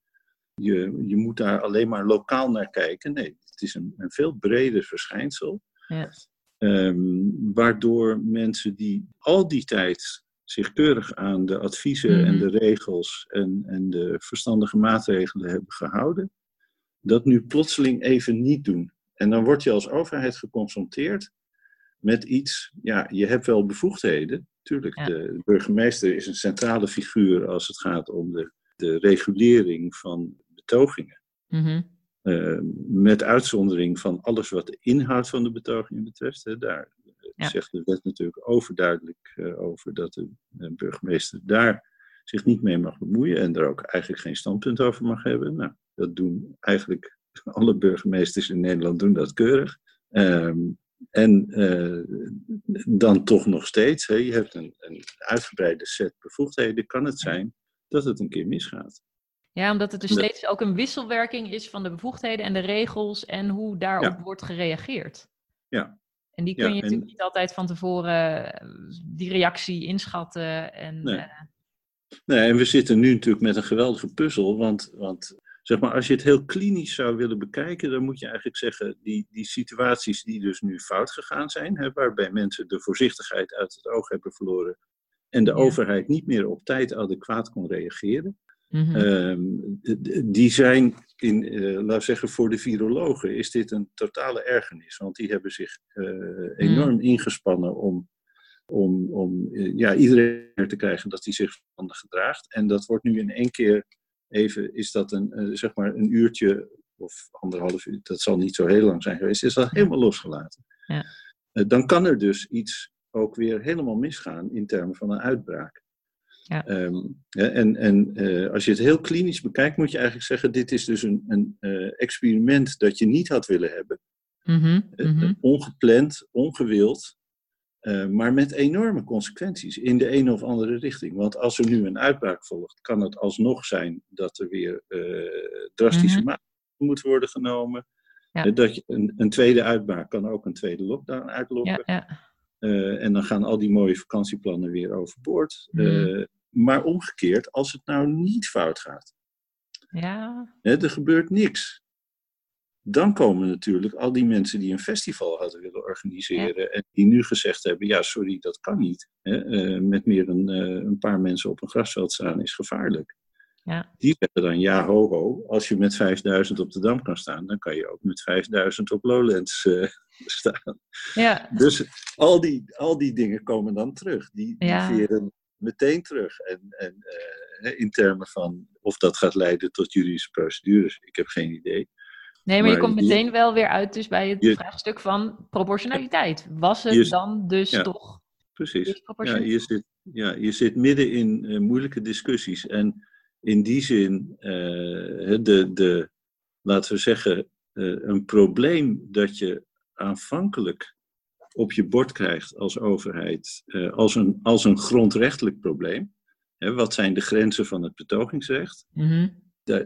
je, je moet daar alleen maar lokaal naar kijken. Nee, het is een, een veel breder verschijnsel. Ja. Um, waardoor mensen die al die tijd zich keurig aan de adviezen Mhm. en de regels en, en de verstandige maatregelen hebben gehouden, dat nu plotseling even niet doen. En dan word je als overheid geconfronteerd met iets, ja, je hebt wel bevoegdheden. Tuurlijk, Ja. de burgemeester is een centrale figuur als het gaat om de, de regulering van betogingen. Mhm. Uh, met uitzondering van alles wat de inhoud van de betogingen betreft. Hè, daar Ja. zegt de wet natuurlijk overduidelijk uh, over dat de uh, burgemeester daar zich niet mee mag bemoeien en er ook eigenlijk geen standpunt over mag hebben. Nou, dat doen eigenlijk alle burgemeesters in Nederland doen dat keurig. Um, en uh, dan toch nog steeds, hè, je hebt een, een uitgebreide set bevoegdheden, kan het zijn dat het een keer misgaat. Ja, omdat het dus steeds ook een wisselwerking is van de bevoegdheden en de regels en hoe daarop Ja. wordt gereageerd. Ja. En die kun Ja, je en- natuurlijk niet altijd van tevoren eh, die reactie inschatten. En, Nee. eh, Nee, en we zitten nu natuurlijk met een geweldige puzzel, want, want zeg maar, als je het heel klinisch zou willen bekijken, dan moet je eigenlijk zeggen, die, die situaties die dus nu fout gegaan zijn, hè, waarbij mensen de voorzichtigheid uit het oog hebben verloren en de Ja. overheid niet meer op tijd adequaat kon reageren, mhm. Ehm, die zijn, in, eh laat zeggen, voor de virologen is dit een totale ergernis. Want die hebben zich eh, enorm ingespannen om, om, om eh, ja, iedereen te krijgen dat hij zich verstandig gedraagt. En dat wordt nu in één keer even, is dat een, eh, zeg maar een uurtje of anderhalf uur, dat zal niet zo heel lang zijn geweest, is dat helemaal losgelaten. Ja. Eh, dan kan er dus iets ook weer helemaal misgaan in termen van een uitbraak. Ja. Ehm, en en eh, als je het heel klinisch bekijkt, moet je eigenlijk zeggen: dit is dus een, een experiment dat je niet had willen hebben. Mhm, mhm. ongepland, ongewild, eh, maar met enorme consequenties in de ene of andere richting. Want als er nu een uitbraak volgt, kan het alsnog zijn dat er weer eh, drastische Mhm. maatregelen moeten worden genomen. Ja. Eh, dat je, een, een tweede uitbraak kan ook een tweede lockdown uitlokken. Ja, ja. En dan gaan al die mooie vakantieplannen weer overboord. Mhm. Maar omgekeerd, als het nou niet fout gaat, ja. hè, er gebeurt niks. Dan komen natuurlijk al die mensen die een festival hadden willen organiseren en die nu gezegd hebben, ja sorry, dat kan niet. Hè, eh, met meer dan eh, een paar mensen op een grasveld staan is gevaarlijk. Ja. Die zeggen dan, ja ho ho, als je met 5000 op de Dam kan staan, dan kan je ook met 5000 op Lowlands eh, staan. ja. Dus al die, al die dingen komen dan terug. Die, die Ja. veren meteen terug. En, en in termen van of dat gaat leiden tot juridische procedures, ik heb geen idee. Nee, maar je komt je- meteen wel weer uit dus bij het Je- vraagstuk van proportionaliteit. Was het Je- dan dus ja. toch Precies. Ja, je, zit, ja, je zit midden in eh, moeilijke discussies. En in die zin, eh, de, de, laten we zeggen, eh, een probleem dat je aanvankelijk op je bord krijgt als overheid, als, een, als een grondrechtelijk probleem. Hè, wat zijn de grenzen van het betogingsrecht? Da-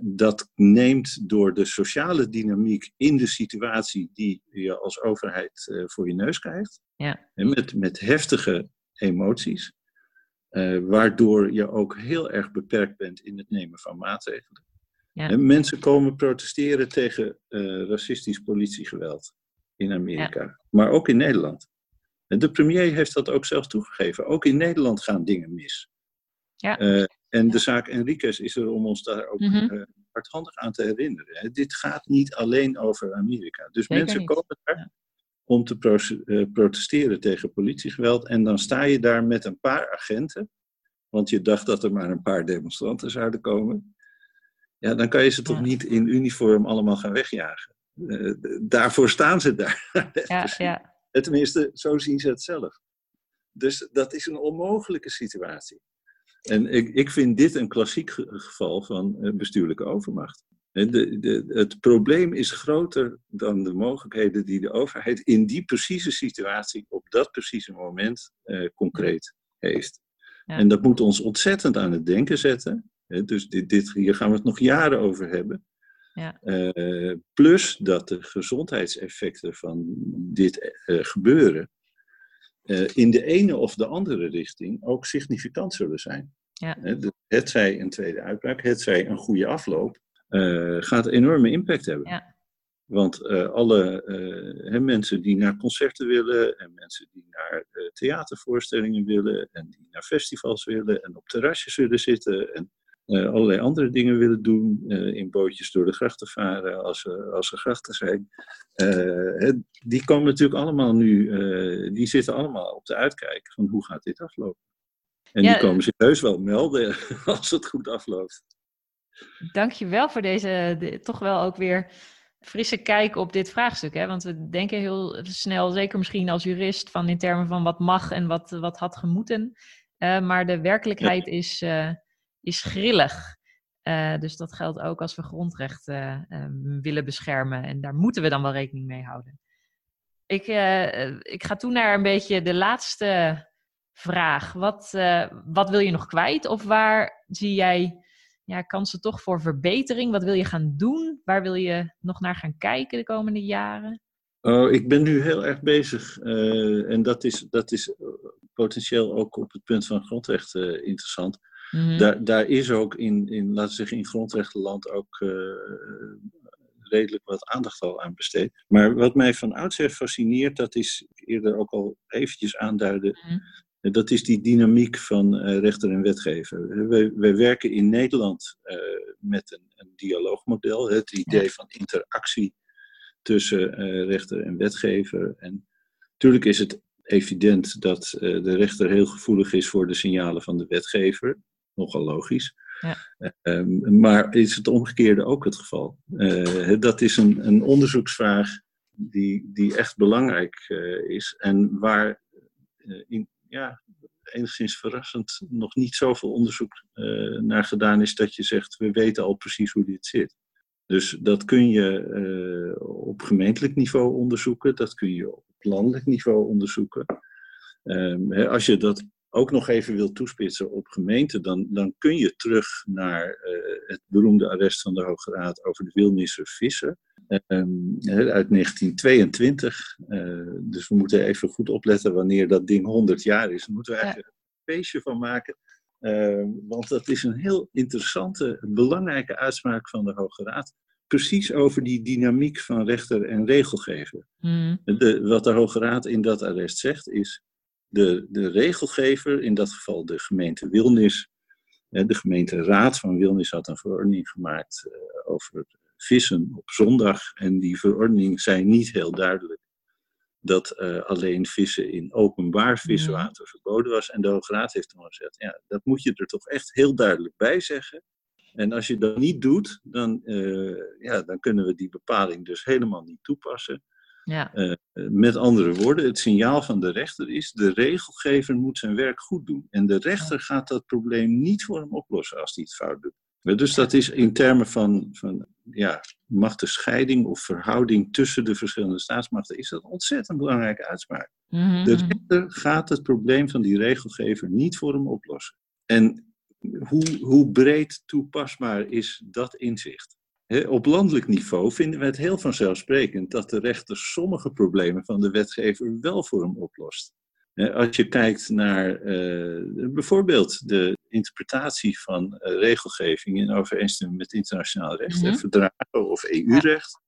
dat neemt door de sociale dynamiek in de situatie die je als overheid eh, voor je neus krijgt, Ja. en met, met heftige emoties, eh, waardoor je ook heel erg beperkt bent in het nemen van maatregelen. Ja. En mensen komen protesteren tegen eh, racistisch politiegeweld in Amerika, maar ook in Nederland. En de premier heeft dat ook zelf toegegeven. Ook in Nederland gaan dingen mis. Ja. En de zaak Enriquez is er om ons daar ook Mhm. eh, hardhandig aan te herinneren. hè. Dit gaat niet alleen over Amerika. Dus Zeker mensen niet. komen daar om te pro- eh, protesteren tegen politiegeweld. En dan sta je daar met een paar agenten. Want je dacht dat er maar een paar demonstranten zouden komen. Ja, dan kan je ze toch Ja. niet in uniform allemaal gaan wegjagen. Eh, daarvoor staan ze daar. Ja, ja. Tenminste, zo zien ze het zelf. Dus dat is een onmogelijke situatie. En ik, ik vind dit een klassiek ge- geval van eh, bestuurlijke overmacht. De, de, het probleem is groter dan de mogelijkheden die de overheid in die precieze situatie op dat precieze moment eh, concreet heeft. Ja. En dat moet ons ontzettend aan het denken zetten. dus dit, dit, hier gaan we het nog jaren over hebben. Ja. Uh, plus dat de gezondheidseffecten van dit uh, gebeuren uh, in de ene of de andere richting ook significant zullen zijn. Ja. het zij een tweede uitbraak, het zij een goede afloop, gaat enorme impact hebben. Ja. Want alle mensen die naar concerten willen en mensen die naar theatervoorstellingen willen en die naar festivals willen en op terrasjes willen zitten en uh, allerlei andere dingen willen doen. Uh, in bootjes door de grachten varen als, uh, als er grachten zijn. die komen natuurlijk allemaal nu, die zitten allemaal op de uitkijk van hoe gaat dit aflopen. En ja, die komen zich heus wel melden als het goed afloopt. Dankjewel voor deze de, toch wel ook weer frisse kijk op dit vraagstuk. Hè? Want we denken heel snel, zeker misschien als jurist, van in termen van wat mag en wat, wat had gemoeten. maar de werkelijkheid ja. is is grillig. Uh, dus dat geldt ook als we grondrechten uh, willen beschermen. En daar moeten we dan wel rekening mee houden. Ik, uh, ik ga toen naar een beetje de laatste vraag. Wat, wat wil je nog kwijt? Of waar zie jij ja, kansen toch voor verbetering? Wat wil je gaan doen? Waar wil je nog naar gaan kijken de komende jaren? Oh, ik ben nu heel erg bezig. en dat is, dat is potentieel ook op het punt van grondrechten interessant Mhm. Daar, daar is ook in, in, laten we zeggen, in grondrechtenland ook uh, redelijk wat aandacht al aan besteed. Maar wat mij van oudsher fascineert, dat is eerder ook al eventjes aanduiden, Mhm. dat is die dynamiek van uh, rechter en wetgever. Wij, wij werken in Nederland uh, met een, een, dialoogmodel, het idee Ja. van interactie tussen rechter en wetgever. En natuurlijk is het evident dat de rechter heel gevoelig is voor de signalen van de wetgever. Nogal logisch. Ja. Um, maar is het omgekeerde ook het geval? Uh, dat is een, een onderzoeksvraag die, die echt belangrijk uh, is en waar in, ja, enigszins verrassend nog niet zoveel onderzoek naar gedaan is dat je zegt, we weten al precies hoe dit zit. Dus dat kun je op gemeentelijk niveau onderzoeken, dat kun je op landelijk niveau onderzoeken. Um, als je dat ook nog even wil toespitsen op gemeenten, dan, dan kun je terug naar uh, het beroemde arrest van de Hoge Raad over de Wilnisser vissen um, uit 1922. Uh, dus we moeten even goed opletten wanneer dat ding 100 jaar is. Daar moeten we eigenlijk ja. een feestje van maken. Uh, want dat is een heel interessante, belangrijke uitspraak van de Hoge Raad precies over die dynamiek van rechter en regelgever. Mm. De, wat de Hoge Raad in dat arrest zegt is, de, de regelgever, in dat geval de gemeente Wilnis, de gemeenteraad van Wilnis had een verordening gemaakt over vissen op zondag. En die verordening zei niet heel duidelijk dat uh, alleen vissen in openbaar viswater verboden was. En de Hoge Raad heeft toen gezegd, ja, dat moet je er toch echt heel duidelijk bij zeggen. En als je dat niet doet, dan, uh, ja, dan kunnen we die bepaling dus helemaal niet toepassen. Ja. Uh, met andere woorden, het signaal van de rechter is: de regelgever moet zijn werk goed doen. En de rechter gaat dat probleem niet voor hem oplossen als hij het fout doet. Dus dat is in termen van, van ja, machtenscheiding of verhouding tussen de verschillende staatsmachten, is dat een ontzettend belangrijke uitspraak. Mm-hmm. De rechter gaat het probleem van die regelgever niet voor hem oplossen. En hoe, hoe breed toepasbaar is dat inzicht? He, op landelijk niveau vinden we het heel vanzelfsprekend dat de rechter sommige problemen van de wetgever wel voor hem oplost. He, als je kijkt naar uh, bijvoorbeeld de interpretatie van uh, regelgeving in overeenstemming met internationaal recht, Mhm. mm-hmm. verdragen of EU-recht,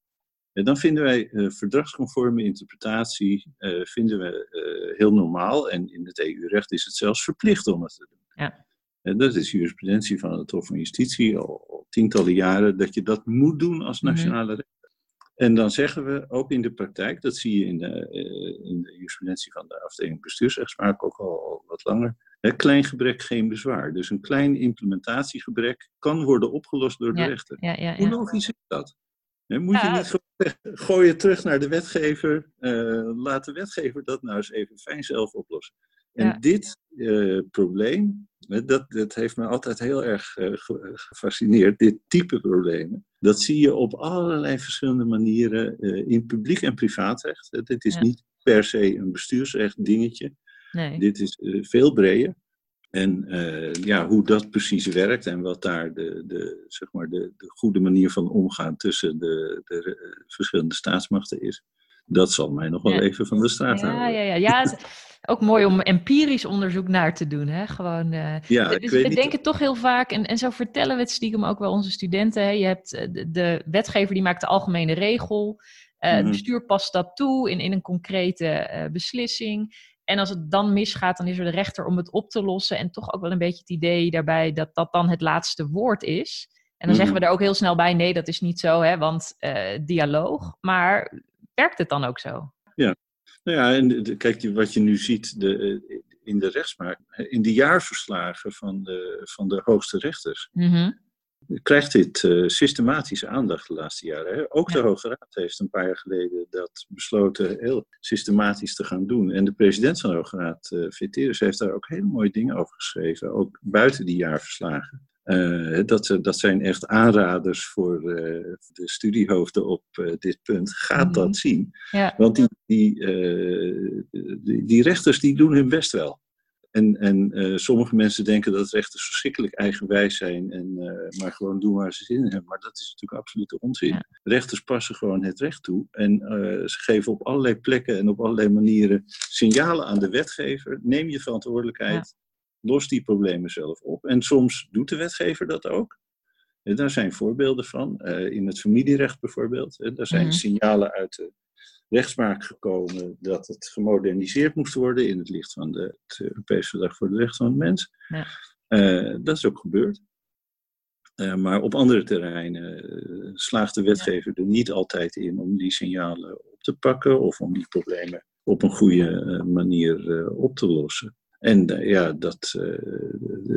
dan vinden wij uh, verdragsconforme interpretatie vinden we heel normaal. En in het EU-recht is het zelfs verplicht om het te doen. Ja. En dat is jurisprudentie van het Hof van Justitie al, tientallen jaren, dat je dat moet doen als nationale mm-hmm. rechter. En dan zeggen we ook in de praktijk, dat zie je in de, uh, in de jurisprudentie van de afdeling bestuursrechtspraak ook al, al wat langer. Hè, klein gebrek, geen bezwaar. Dus een klein implementatiegebrek kan worden opgelost door de ja, rechter. Ja, ja, Hoe logisch is dat? Moet je niet gewoon gooien terug naar de wetgever, uh, laat de wetgever dat nou eens even fijn zelf oplossen. En Ja. dit uh, probleem, dat, dat heeft me altijd heel erg uh, gefascineerd, dit type problemen. Dat zie je op allerlei verschillende manieren uh, in publiek en privaatrecht. Dit is Ja. niet per se een bestuursrecht dingetje. Nee. Dit is veel breder. En ja, hoe dat precies werkt en wat daar de, de, zeg maar de, de goede manier van omgaan tussen de, de verschillende staatsmachten is, dat zal mij nog wel even van de straat ja, houden. Ja, ja, ja. Ook mooi om empirisch onderzoek naar te doen. Hè? Gewoon, uh, ja, dus we denken toch heel vaak, en, en zo vertellen we het stiekem ook wel onze studenten. Hè? Je hebt de, de wetgever die maakt de algemene regel. Uh, Het bestuur past dat toe in, in een concrete uh, beslissing. En als het dan misgaat, dan is er de rechter om het op te lossen. En toch ook wel een beetje het idee daarbij dat dat dan het laatste woord is. En dan zeggen we er ook heel snel bij: nee, dat is niet zo, hè, want dialoog. Maar werkt het dan ook zo? Ja, nou ja, en de, kijk, wat je nu ziet de, in de rechtspraak, in de jaarverslagen van de, van de hoogste rechters. Mm -hmm krijgt dit uh, systematische aandacht de laatste jaren. Hè? Ook de Hoge Raad heeft een paar jaar geleden dat besloten heel systematisch te gaan doen. En de president van de Hoge Raad, uh, Veterus, heeft daar ook hele mooie dingen over geschreven, ook buiten die jaarverslagen. Uh, dat, dat zijn echt aanraders voor de studiehoofden op dit punt. Gaat mm -hmm. dat zien. Ja. Want die, die, die, die rechters die doen hun best wel. En, en sommige mensen denken dat rechters verschrikkelijk eigenwijs zijn en maar gewoon doen waar ze zin in hebben. Maar dat is natuurlijk absolute onzin. Ja. Rechters passen gewoon het recht toe en ze geven op allerlei plekken en op allerlei manieren signalen aan de wetgever. Neem je verantwoordelijkheid. Los die problemen zelf op. En soms doet de wetgever dat ook. En daar zijn voorbeelden van. in het familierecht bijvoorbeeld. Daar zijn Mhm. signalen uit de rechtspraak gekomen dat het gemoderniseerd moest worden in het licht van de, het Europese Verdrag voor de Rechten van de Mens. Ja. Uh, dat is ook gebeurd. Uh, maar op andere terreinen slaagt de wetgever er niet altijd in om die signalen op te pakken of om die problemen op een goede manier op te lossen. En ja, dat,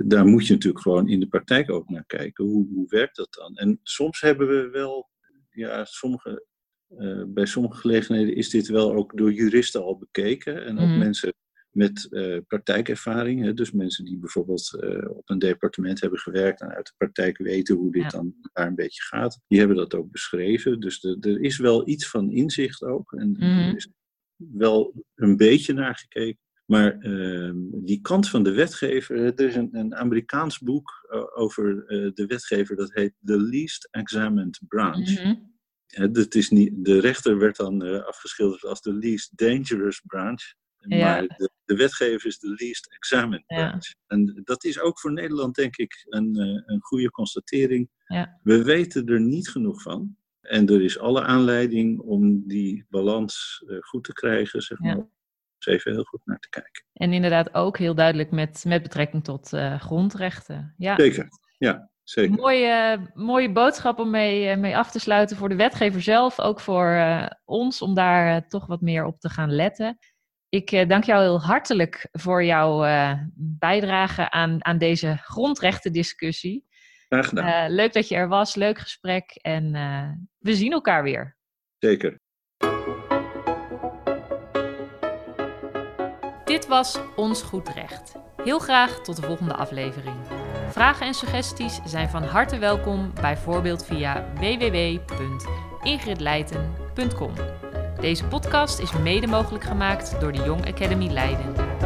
daar moet je natuurlijk gewoon in de praktijk ook naar kijken. Hoe, hoe werkt dat dan? En soms hebben we wel, ja, sommige uh, bij sommige gelegenheden is dit wel ook door juristen al bekeken. En ook Mhm. mensen met uh, praktijkervaring. Hè, dus mensen die bijvoorbeeld uh, op een departement hebben gewerkt en uit de praktijk weten hoe dit Ja. dan daar een beetje gaat. Die hebben dat ook beschreven. Dus de, er is wel iets van inzicht ook. En Mhm. er is wel een beetje naar gekeken. Maar uh, die kant van de wetgever, er is een, een Amerikaans boek uh, over uh, de wetgever, dat heet The Least Examined Branch. Ja, dat is niet, de rechter werd dan uh, afgeschilderd als de least dangerous branch. Ja. Maar de, de, wetgever is de least examined Ja. branch. En dat is ook voor Nederland, denk ik, een, een goede constatering. Ja. We weten er niet genoeg van. En er is alle aanleiding om die balans goed te krijgen, zeg maar. Dus even heel goed naar te kijken. En inderdaad ook heel duidelijk met, met betrekking tot uh, grondrechten. Ja. Zeker, ja. Zeker. Mooie, mooie boodschap om mee, uh, mee af te sluiten voor de wetgever zelf, ook voor uh, ons, om daar uh, toch wat meer op te gaan letten. Ik uh, dank jou heel hartelijk voor jouw bijdrage aan, aan deze grondrechtendiscussie. Graag gedaan. Leuk dat je er was, leuk gesprek en we zien elkaar weer. Zeker. Dit was Ons Goed Recht. Heel graag tot de volgende aflevering. Vragen en suggesties zijn van harte welkom, bijvoorbeeld via www.ingridleiten.com. Deze podcast is mede mogelijk gemaakt door de Young Academy Leiden.